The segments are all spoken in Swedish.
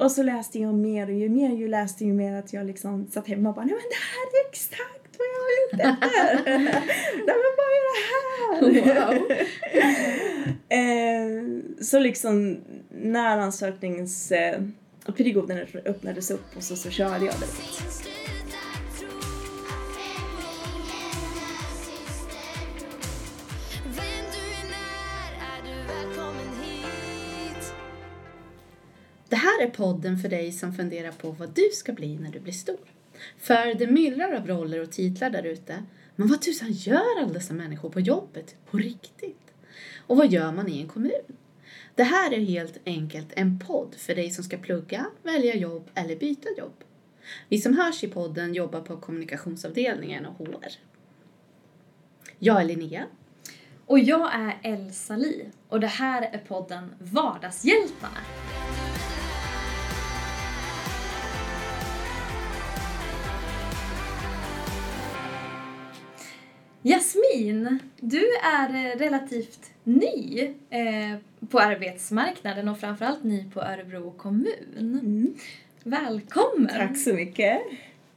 Och så läste jag mer och ju mer jag läste ju mer att jag liksom satt hemma och bara nej men det här är exakt vad jag var ute efter. nej men vad är det här? Wow. eh, så liksom när ansökningsperioden eh, öppnades upp och så, så körde jag direkt. Här är podden för dig som funderar på vad du ska bli när du blir stor. För det myllrar av roller och titlar där ute. Men vad tusan gör alla dessa människor på jobbet på riktigt? Och vad gör man i en kommun? Det här är helt enkelt en podd för dig som ska plugga, välja jobb eller byta jobb. Vi som hörs i podden jobbar på kommunikationsavdelningen och HR. Jag är Linnea. Och jag är Elsa Li och det här är podden Vardagshjältarna. Jasmin, du är eh, relativt ny eh, på arbetsmarknaden och framförallt ny på Örebro kommun. Mm. Välkommen! Tack så mycket.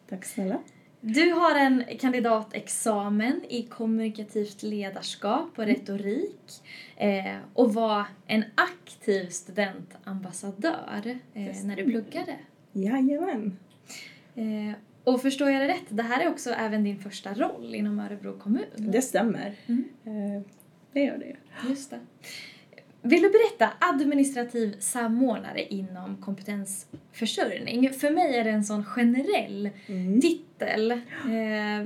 Tack snälla. Du har en kandidatexamen i kommunikativt ledarskap och retorik eh, och var en aktiv studentambassadör när du pluggade. Jajamän. Och förstår jag det rätt, det här är också även din första roll inom Örebro kommun? Det stämmer. Mm. Eh, det gör det. Just det. Vill du berätta administrativ samordnare inom kompetensförsörjning? För mig är det en sån generell Mm. titel. Eh,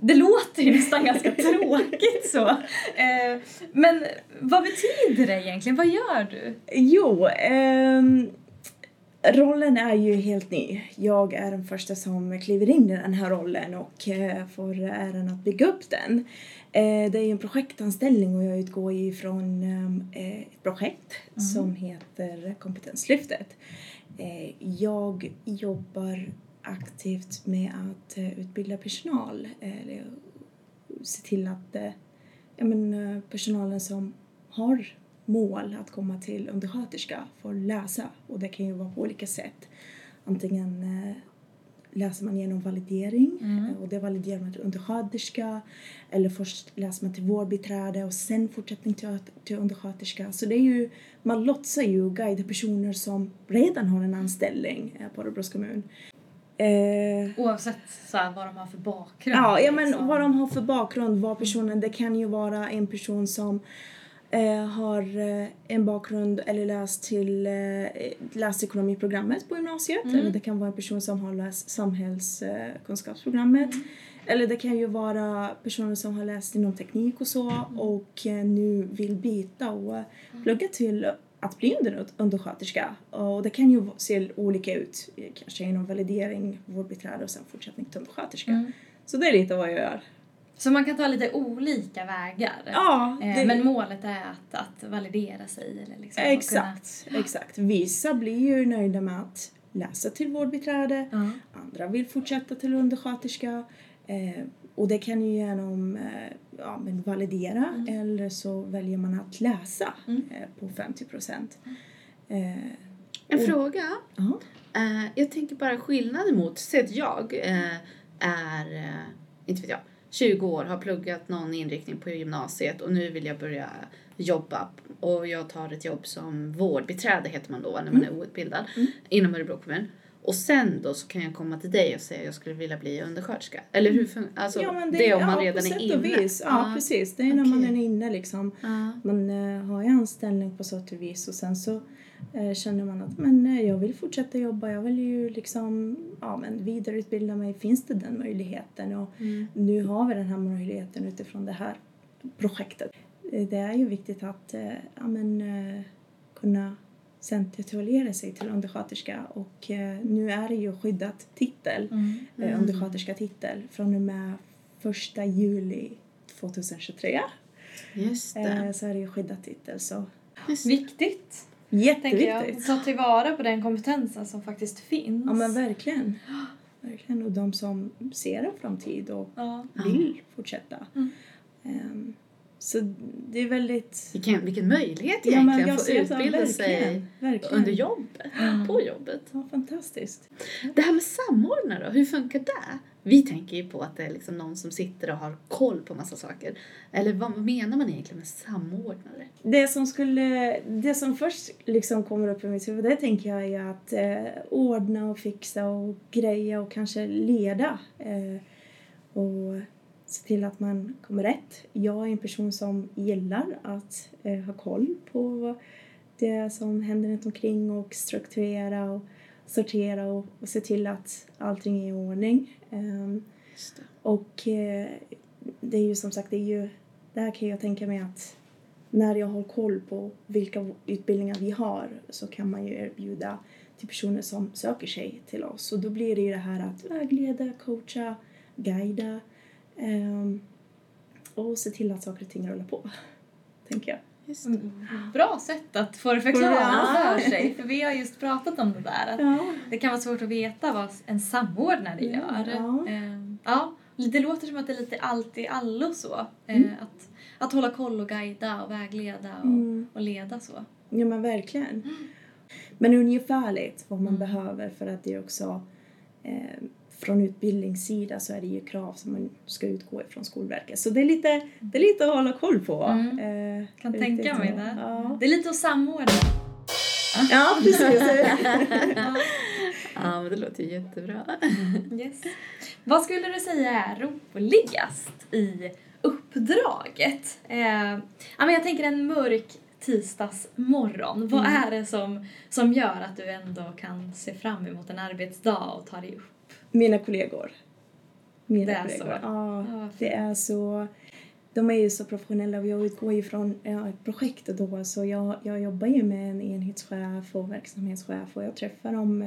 det låter ju nästan ganska tråkigt så. Eh, men vad betyder det egentligen? Vad gör du? Jo, ehm, rollen är ju helt ny. Jag är den första som kliver in i den här rollen och eh, får äran att bygga upp den. Eh, det är ju en projektanställning och jag utgår ju från eh, ett projekt som heter Kompetenslyftet. Eh, jag jobbar aktivt med att utbilda personal, se till att ja, men, personalen som har mål att komma till undersköterska får läsa och det kan ju vara på olika sätt. Antingen eh, läser man genom validering eh, och det validerar man till undersköterska eller först läser man till vårdbiträde och sen fortsättning till, till undersköterska. Så det är ju, man lotsar ju och guidar personer som redan har en anställning eh, på Örebros kommun. Eh, Oavsett så här, vad de har för bakgrund. Ja, ja men liksom. vad de har för bakgrund, vad personen, det kan ju vara en person som eh, har eh, en bakgrund eller läst till eh, läst ekonomiprogrammet på gymnasiet. Eller det kan vara en person som har läst samhällskunskapsprogrammet eller det kan ju vara personer som har läst inom teknik och så och eh, nu vill byta och eh, plugga till att bli under, undersköterska. Och det kan ju se olika ut, eh, kanske inom validering, vårdbiträde och sen fortsättning till undersköterska. Så det är lite vad jag gör. Så man kan ta lite olika vägar. Ja, Eh, det- Men målet är att, att validera sig eller liksom Exakt, exakt. Vissa blir ju nöjda med att läsa till vårdbiträde, Kunna, andra vill fortsätta till undersköterska. Eh, och det kan ju genom eh, ja, men validera eller så väljer man att läsa eh, på 50 procent. Eh, En Och- fråga. ja. Eh, jag tänker bara skillnaden mot, säg att jag är, inte vet jag, 20 år, har pluggat någon inriktning på gymnasiet och nu vill jag börja jobba och jag tar ett jobb som vårdbiträde heter man då när man är outbildad inom Örebro kommun. Och sen då så kan jag komma till dig och säga att jag skulle vilja bli undersköterska. Eller hur fun- alltså, ja, det, är om man ja, redan är inne. vis. Ja, precis. Det är när man Okej. är inne liksom. Ja. Man eh, har ju anställning på sätt och vis och sen så känner man att men, eh, jag vill fortsätta jobba, jag vill ju liksom ja, men vidareutbilda mig. Finns det den möjligheten? Och Mm. nu har vi den här möjligheten utifrån det här projektet. Eh, Det är ju viktigt att eh, ja, men, eh, kunna sen titulera sig till undersköterska och eh, nu är det ju skyddat titel, Mm. eh, undersköterska-titel från och med första juli 2023 Just det. eh, så är det ju skyddat titel så Just. Viktigt, tänker jag. jätteviktigt. Ta tillvara på den kompetensen som faktiskt finns. Ja men verkligen. Verkligen. Och de som ser en framtid och Ja. vill fortsätta. Mm. Ehm, Så det är väldigt... Vilken, vilken möjlighet Ja, egentligen att få utbilda sig verkligen, verkligen. under jobbet, på jobbet. Ja, fantastiskt. Det här med samordnare hur funkar det? Vi tänker ju på att det är liksom någon som sitter och har koll på massa saker. Eller vad menar man egentligen med samordnare? Det som skulle, det som först liksom kommer upp i mitt huvud, det tänker jag är att eh, ordna och fixa och greja och kanske leda. Eh, och se till att man kommer rätt. Jag är en person som gillar att eh, ha koll på det som händer runt omkring och strukturera och sortera och, och se till att allting är i ordning. Det. och eh, det är ju som sagt, det är ju, där kan jag tänka mig att när jag har koll på vilka utbildningar vi har så kan man ju erbjuda till personer som söker sig till oss. Och då blir det ju det här att vägleda, coacha, guida ehm, och se till att saker och ting rullar på, tänker jag. Just det. Mm, Bra sätt att få det förklarat Ja. för sig. För vi har just pratat om det där. Att Ja. det kan vara svårt att veta vad en samordnare gör. ja. Ehm, ja. Det låter som att det är lite allt i allo så. Eh, Mm. Att, att hålla koll och guida och vägleda och, Mm. och leda så. Ja men verkligen. Men ungefärligt vad man Mm. behöver för att det är också eh, från utbildningssida så är det ju krav som man ska utgå ifrån Skolverket. Så det är lite, det är lite att hålla koll på. Mm. Eh, Kan tänka mig det. Ja, Det är lite att samordna. ja precis. Ja. Ja, men det låter ju jättebra. Yes. Vad skulle du säga är roligast i uppdraget? Eh, ja, men jag tänker en mörk tisdagsmorgon. Vad Mm. är det som, som gör att du ändå kan se fram emot en arbetsdag och ta dig upp? Mina kollegor. Mina Det är kollegor. så? Ja, det är så. De är ju så professionella och jag utgår ju från ja, ett projekt då så jag, jag jobbar ju med en enhetschef och verksamhetschef och jag träffar dem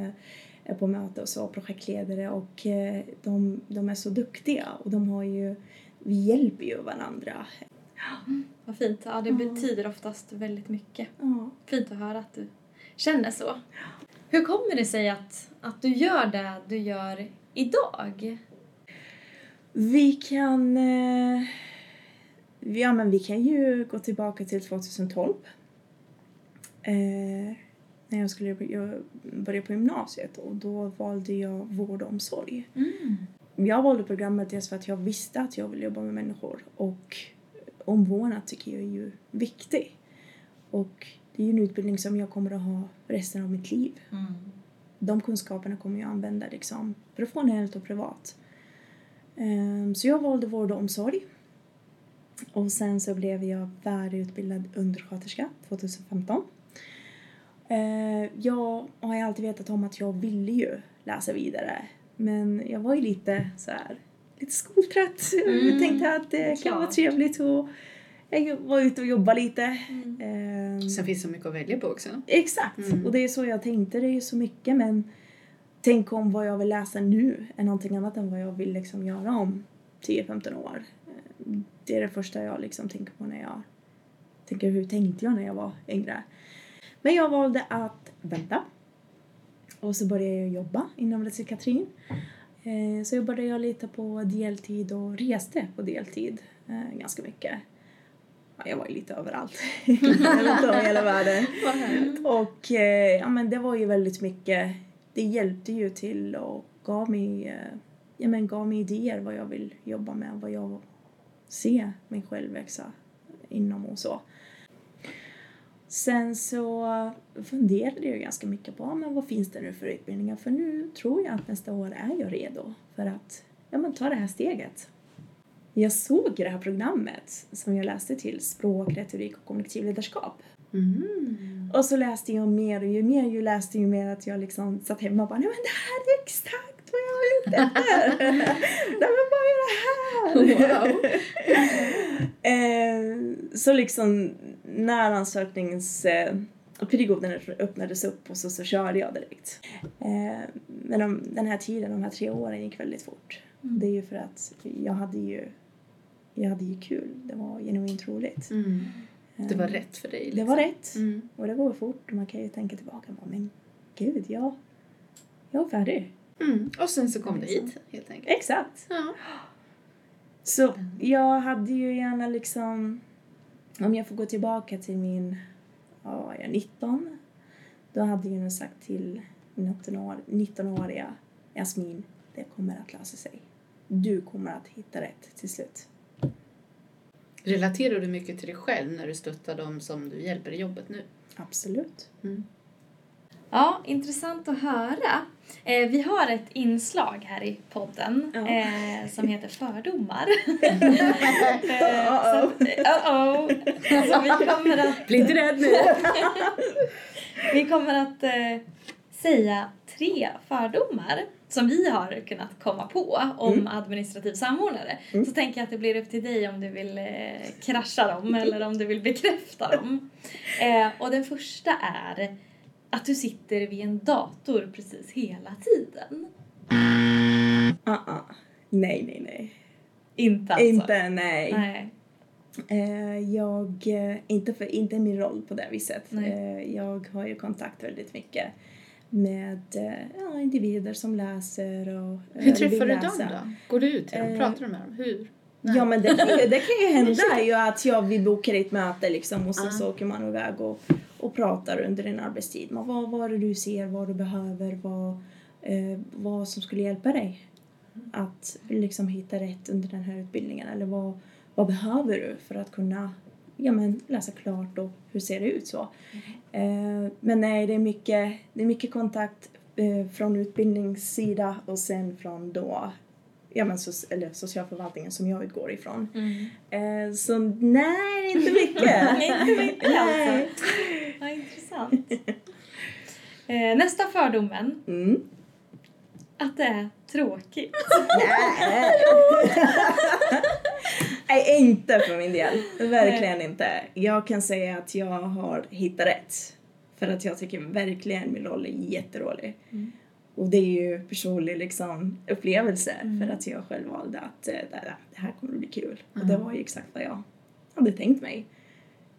eh, på möte och så, projektledare och eh, de, de är så duktiga och de har ju, vi hjälper ju varandra. Vad fint. Ja, det betyder oftast väldigt mycket. Ja. Fint att höra att du känner så. Hur kommer det sig att, att du gör det du gör idag? Vi kan, eh, ja men vi kan ju gå tillbaka till 2012. Eh, när jag skulle börja- börja på gymnasiet och då valde jag vård och omsorg. Mm. Jag valde programmet dels för att jag visste att jag ville jobba med människor och omvårdnad tycker jag är ju viktig. Och det är ju en utbildning som jag kommer att ha resten av mitt liv. Mm. De kunskaperna kommer jag använda liksom professionellt och privat. Ehm, Så jag valde vård och omsorg. Och sen så blev jag färdigutbildad undersköterska 2015. Eh, Jag har ju alltid vetat om att jag ville ju läsa vidare. Men jag var ju lite så här, lite skoltrött. Mm, Jag tänkte att det kan vara klart. trevligt och jag var ute och jobbade lite. Mm. Ehm, Sen finns det så mycket att välja på också. Exakt, Mm. och det är så jag tänkte. Det är ju så mycket men tänk om vad jag vill läsa nu är någonting annat än vad jag vill liksom göra om 10-15 år. Eh, Det är det första jag liksom tänker på när jag tänker hur tänkte jag när jag var yngre. Men jag valde att vänta. Och så började jag jobba inom psykiatrin. Eh, Så jobbade jag lite på deltid och reste på deltid eh, ganska mycket. Ja, jag var ju lite överallt. Runt om i hela världen. Och eh, ja, men det var ju väldigt mycket, det hjälpte ju till och gav mig, eh, ja, men gav mig idéer vad jag vill jobba med, vad jag ser mig själv växa inom och så. Sen så funderade jag ganska mycket på men vad finns det nu för utbildningar för nu tror jag att nästa år är jag redo för att ja, men ta det här steget. Jag såg det här programmet som jag läste till, språk, retorik och kommunikativ ledarskap. Mm. Och så läste jag mer och ju mer jag läste ju mer att jag liksom satt hemma och bara nej men det här är exakt vad jag är ute efter. nej men vad är det här? Wow. eh, så liksom när ansökningsperioden öppnades upp och så, så körde jag direkt. Eh, men de, den här tiden, de här tre åren gick väldigt fort. Mm. Det är ju för att jag hade ju jag hade ju kul. Det var genuint roligt. Mm. Det var Eh, rätt för dig. Det var rätt. Mm. Och det går fort man kan ju tänka tillbaka och bara, men gud, jag, jag är färdig. Mm. Och sen så kom det hit, helt enkelt. Exakt. Ja. Så jag hade ju gärna liksom om jag får gå tillbaka till min, ja, var jag 19? Då hade jag nog sagt till min 19-år- 19-åriga Jasmin, det kommer att lösa sig. Du kommer att hitta rätt till slut. Relaterar du mycket till dig själv när du stöttar dem som du hjälper i jobbet nu? Absolut. Ja, intressant att höra. Eh, vi har ett inslag här i podden Ja. eh, som heter fördomar. eh, så, uh-oh. Så vi kommer att, Bli inte rädd nu! vi kommer att eh, säga tre fördomar som vi har kunnat komma på om Mm. administrativ samordnare. Mm. Så tänker jag att det blir upp till dig om du vill eh, krascha dem eller om du vill bekräfta dem. Eh, och den första är att du sitter vid en dator precis hela tiden. Uh-uh. Nej, nej, nej. Inte alltså? Inte, nej. Nej. Eh, jag, eh, inte, för, inte min roll på det viset. Eh, jag har ju kontakt väldigt mycket med eh, ja, individer som läser och eh, Hur träffar du dem då? Går du ut till dem? Eh, Pratar du med dem? Hur? Ja men det kan ju, det kan ju hända ju att jag, vi bokar ett möte liksom och sen Ah. så åker man iväg och, och pratar under en arbetstid. Men vad, vad är det du ser, vad du behöver, vad, eh, vad som skulle hjälpa dig att liksom hitta rätt under den här utbildningen eller vad, vad behöver du för att kunna ja, men, läsa klart och hur ser det ut så. Eh, men nej, det är mycket, det är mycket kontakt eh, från utbildningssida och sen från då ja, men so- eller socialförvaltningen som jag utgår ifrån. Mm. Eh, så nej, inte mycket. Nej, inte mycket Nej. alltså. Vad intressant. Eh, nästa fördomen, Mm. att det är tråkigt. Nej. Nej, inte för min del. Verkligen inte. Jag kan säga att jag har hittat rätt. För att jag tycker verkligen min roll är jätterolig. Mm. Och det är ju personlig liksom, upplevelse för att jag själv valde att eh, det här kommer att bli kul. Och det var ju exakt vad jag hade tänkt mig.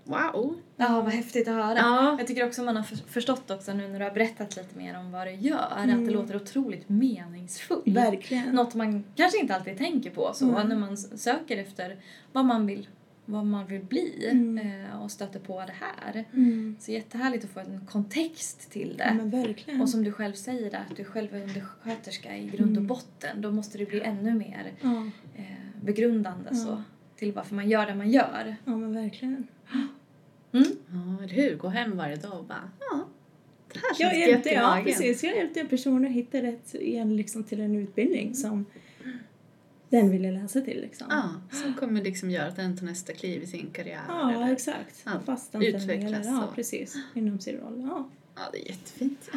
Wow! Ja, vad häftigt att höra. Ja. Jag tycker också man har för- förstått också nu när du har berättat lite mer om vad du gör, att Mm. det låter otroligt meningsfullt. Verkligen. Något man kanske inte alltid tänker på så Mm. när man söker efter vad man vill, vad man vill bli Mm. eh, och stöter på det här. Mm. Så jättehärligt att få en kontext till det. Ja, men verkligen. Och som du själv säger där, att du själv är undersköterska i grund och Mm. botten. Då måste det bli ännu mer ja, eh, begrundande Ja. så, till varför man gör det man gör. ja, men verkligen. Mm. Ja, eller hur? Gå hem varje dag och bara, ja, det här känns Jag hjälpte, ja, precis. Jag hjälpte personer att hitta rätt igen liksom, till en utbildning som den ville läsa till. Liksom. Ja, som kommer liksom göra att den tar nästa kliv i sin karriär. Ja, eller- exakt. Ja, Fast utvecklas eller, ja, precis. Inom sin roll. Ja. Ja, det är jättefint.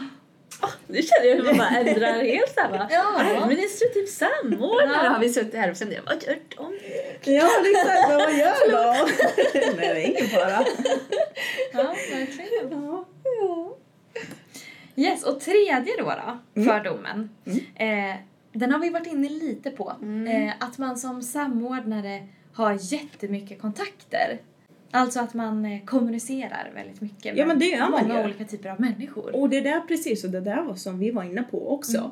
Oh, nu känner jag hur man bara ändrar helt såhär va. Ja. Administrativ samordnare Ja. har vi suttit här och funderat, vad gör de? Ja, exakt. Men vad gör då? Nej, det är ingen fara. Ja, verkligen. Ja. ja. Yes, och tredje då, då Mm. fördomen. Eh, den har vi varit inne lite på. Mm. Eh, att man som samordnare har jättemycket kontakter. Alltså att man eh, kommunicerar väldigt mycket med Ja, men det gör man många ju. olika typer av människor. Och det där precis, och det där var som vi var inne på också. Mm.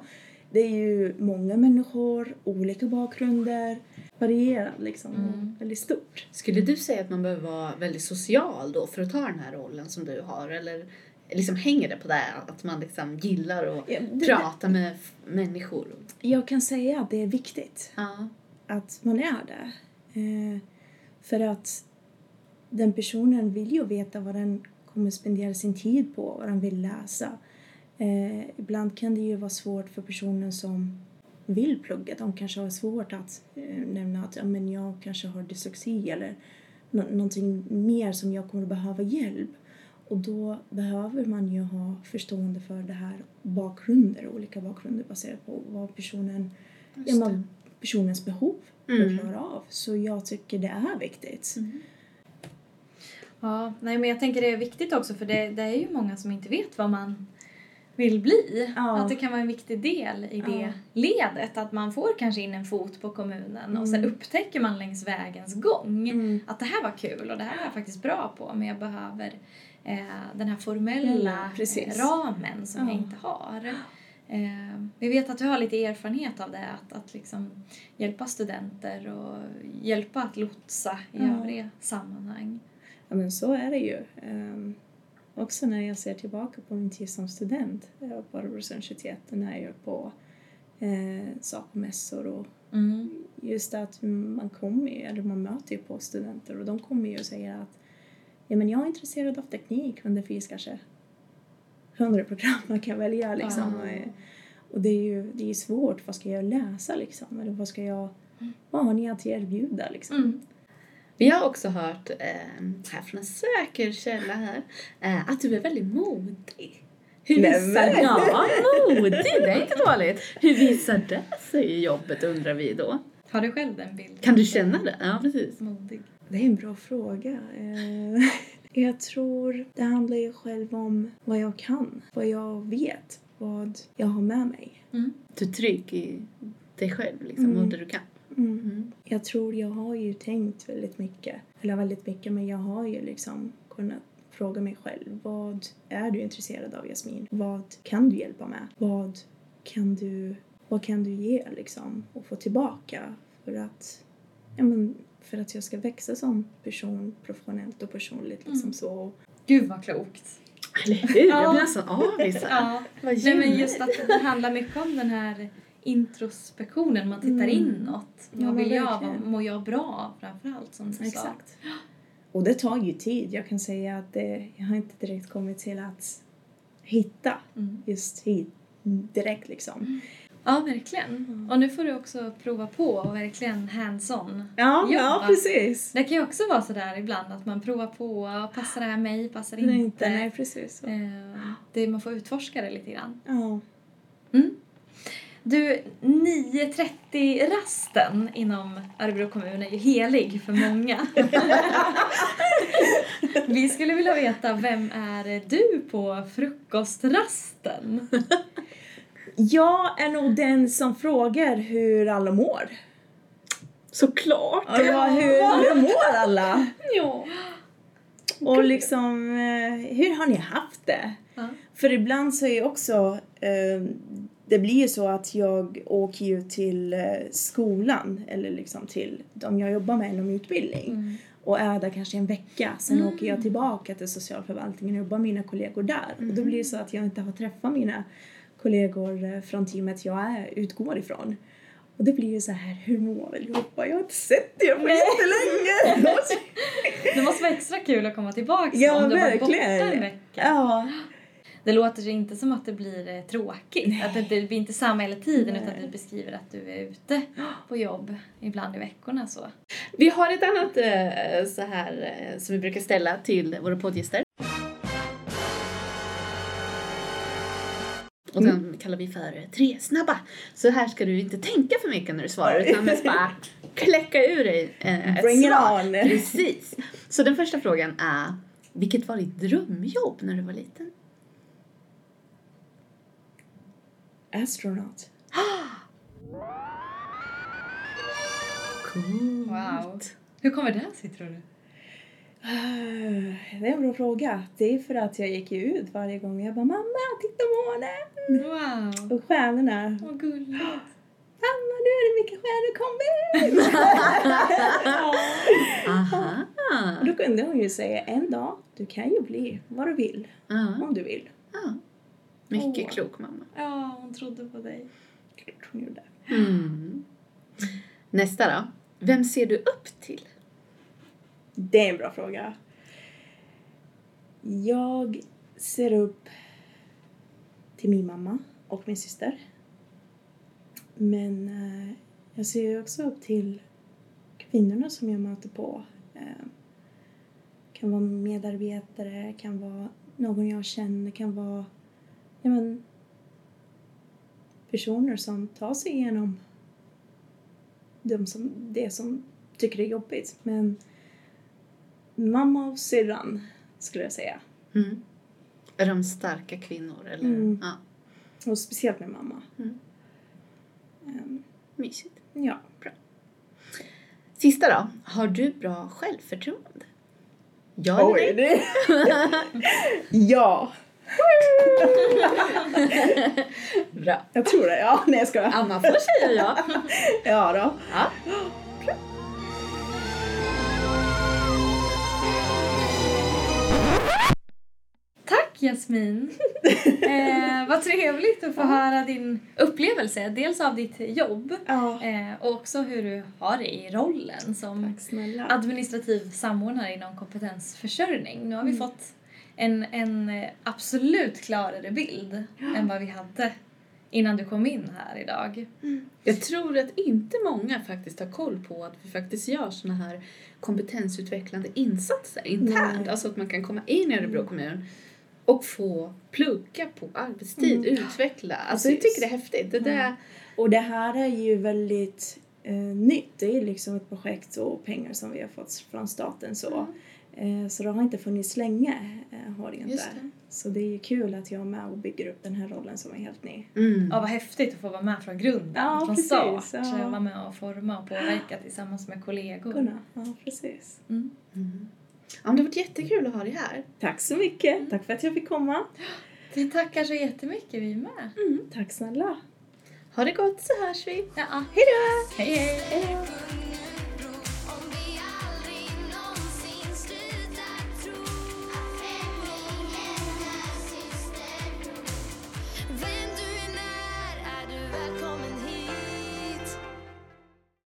Det är ju många människor, olika bakgrunder, varierat liksom, Mm. väldigt stort. Skulle du säga att man behöver vara väldigt social då för att ta den här rollen som du har? Eller liksom hänger det på det att man liksom gillar att Ja, det- prata med f- människor? Jag kan säga att det är viktigt Ja. att man är det. Eh, för att den personen vill ju veta vad den kommer spendera sin tid på, vad den vill läsa. Eh, ibland kan det ju vara svårt för personen som vill plugga. De kanske har svårt att eh, nämna att ja, men jag kanske har dyslexi eller nå- någonting mer som jag kommer att behöva hjälp. Och då behöver man ju ha förstående för det här bakgrunder, olika bakgrunder baserat på vad personen, ja, personens behov Mm. att klara av. Så jag tycker det är viktigt. Ja, nej men jag tänker det är viktigt också för det, det är ju många som inte vet vad man vill bli. Ja. Att det kan vara en viktig del i det Ja. ledet. Att man får kanske in en fot på kommunen och sen Mm. upptäcker man längs vägens gång Mm. att det här var kul och det här är jag faktiskt bra på men jag behöver eh, den här formella precis. eh, ramen som jag Ja. inte har. Eh, vi vet att du har lite erfarenhet av det, att, att liksom hjälpa studenter och hjälpa att lotsa i övriga sammanhang. Ja men så är det ju. Ehm, också när jag ser tillbaka på min tid som student eh, på Örebros universitet när jag är på eh, Saco-mässor och Mm. just att man kommer eller man möter ju på studenter och de kommer ju och säger att ja men jag är intresserad av teknik men det finns kanske hundra program man kan välja liksom. Eh, Och det är ju det är svårt, vad ska jag läsa liksom? Eller vad ska jag, vad har ni att erbjuda liksom? Mm. Vi har också hört eh, här från en säker källa här eh, att du är väldigt modig. Hur Nej, visar men. Ja, modig, det är inte dåligt. Hur visar det sig i jobbet undrar vi då. Har du själv den bilden? Kan du känna det? Ja, precis. Modig. Det är en bra fråga. Eh, Jag tror det handlar ju själv om vad jag kan, vad jag vet, vad jag har med mig. Mm. Du trygg i dig själv liksom, Mm. och det du kan. Mm. Jag tror jag har ju tänkt väldigt mycket, eller väldigt mycket, men jag har ju liksom kunnat fråga mig själv. Vad är du intresserad av Jasmin? Vad kan du hjälpa med? Vad kan du, vad kan du ge liksom och få tillbaka för att, ja men, för att jag ska växa som person professionellt och personligt liksom Mm. så. Gud vad klokt. Eller hur? Jag Ja. blir nästan avis. Ja. Vad Nej, men just att det handlar mycket om den här introspektionen, man tittar Mm. inåt. Ja, Vad vill jag? Vad mår jag bra av framförallt som du sa? Exakt. Och det tar ju tid. Jag kan säga att det, jag har inte direkt kommit till att hitta Mm. just hit direkt liksom. Ja, verkligen. Och nu får du också prova på och verkligen hands-on. Ja, Jobba. ja precis. Det kan ju också vara sådär ibland att man provar på, passar det här mig, passar det Nej, inte? Nej, precis. Så. Eh, det, man får utforska det lite grann. Ja. Du, 9.30-rasten inom Örebro kommun är ju helig för många. Vi skulle vilja veta, vem är du på frukostrasten? Jag är nog den som frågar hur alla mår. Såklart! Ja, hur, hur mår alla? Ja. Och liksom, eh, hur har ni haft det? Ja. För ibland så är ju också, eh, det blir ju så att jag åker ju till eh, skolan eller liksom till de jag jobbar med inom utbildning Mm. och är där kanske en vecka. Sen Mm. åker jag tillbaka till socialförvaltningen och jobbar med mina kollegor där. Och då blir det så att jag inte har träffat mina kollegor eh, från teamet jag är, utgår ifrån. Och det blir ju så här, hur mår allihopa? Jag har inte sett er på jättelänge! Det måste vara extra kul att komma tillbaka Ja, om du har varit borta en vecka. ja. Det låter inte som att det blir eh, tråkigt, att det, det blir inte samma hela tiden Nej. utan du beskriver att du är ute på jobb ibland i veckorna så. Vi har ett annat eh, så här eh, som vi brukar ställa till våra poddgäster. Och den kallar vi för tre snabba. Så här ska du inte tänka för mycket när du svarar utan mest bara kläcka ur dig eh, ett Bring it svar. on. Precis. Så den första frågan är, vilket var ditt drömjobb när du var liten? Astronaut. Coolt. Wow. Hur kommer det sig tror du? Ah, Det är en bra fråga. Det är för att jag gick ut varje gång. Jag bara mamma, titta månen! Wow, Och stjärnorna. vad gulligt. Mamma, nu är det mycket stjärnor, kom ut! Aha. Och då kunde hon ju säga en dag, du kan ju bli vad du vill, Ja. om du vill. ja. Mycket Åh. klok mamma. Ja, hon trodde på dig. Klart hon gjorde. Mm. Nästa då. Vem ser du upp till? Det är en bra fråga. Jag ser upp till min mamma och min syster. Men eh, jag ser också upp till kvinnorna som jag möter på. Eh, kan vara medarbetare, kan vara någon jag känner, kan vara ja, men, personer som tar sig igenom de som, det som tycker det är jobbigt. Men mamma och syrran skulle jag säga. Mm. Är de starka kvinnor? Eller? Mm. Ja. Och speciellt med mamma. Mm. Ehm, Mysigt. ja. Sista då. Har du bra självförtroende? Ja eller nej? det... ja. Bra. Jag tror det. Ja, nej jag skojar. Anna får säga ja. Ja då. ja. Jasmin. eh, vad trevligt att få höra din upplevelse. Dels av ditt jobb Ja. eh, och också hur du har det i rollen som Tack administrativ samordnare inom kompetensförsörjning. Nu har vi Mm. fått en, en eh, absolut klarare bild än vad vi hade innan du kom in här idag. Jag tror att inte många faktiskt har koll på att vi faktiskt gör såna här kompetensutvecklande insatser internt. Nej. Alltså att man kan komma in i Örebro kommun och få plugga på arbetstid, Mm. utveckla. Alltså jag Precis. tycker det är häftigt. Det där, Och det här är ju väldigt eh, nytt. Det är liksom ett projekt och pengar som vi har fått från staten så. Eh, så det har inte funnits länge, har det Just det. Så det är ju kul att jag är med och bygger upp den här rollen som är helt ny. mm. Ja, vad häftigt att få vara med från grunden, Ja, från precis, start. ja. Vara med och forma och påverka tillsammans med kollegor. Kunna. Ja, precis. Mm. Mm. Ja, men det har varit jättekul att ha dig här. Tack så mycket. Tack för att jag fick komma. Vi tackar så jättemycket, vi är med. Tack snälla. Ha det gott så hörs vi. Ja. Hej då! Hej, hej!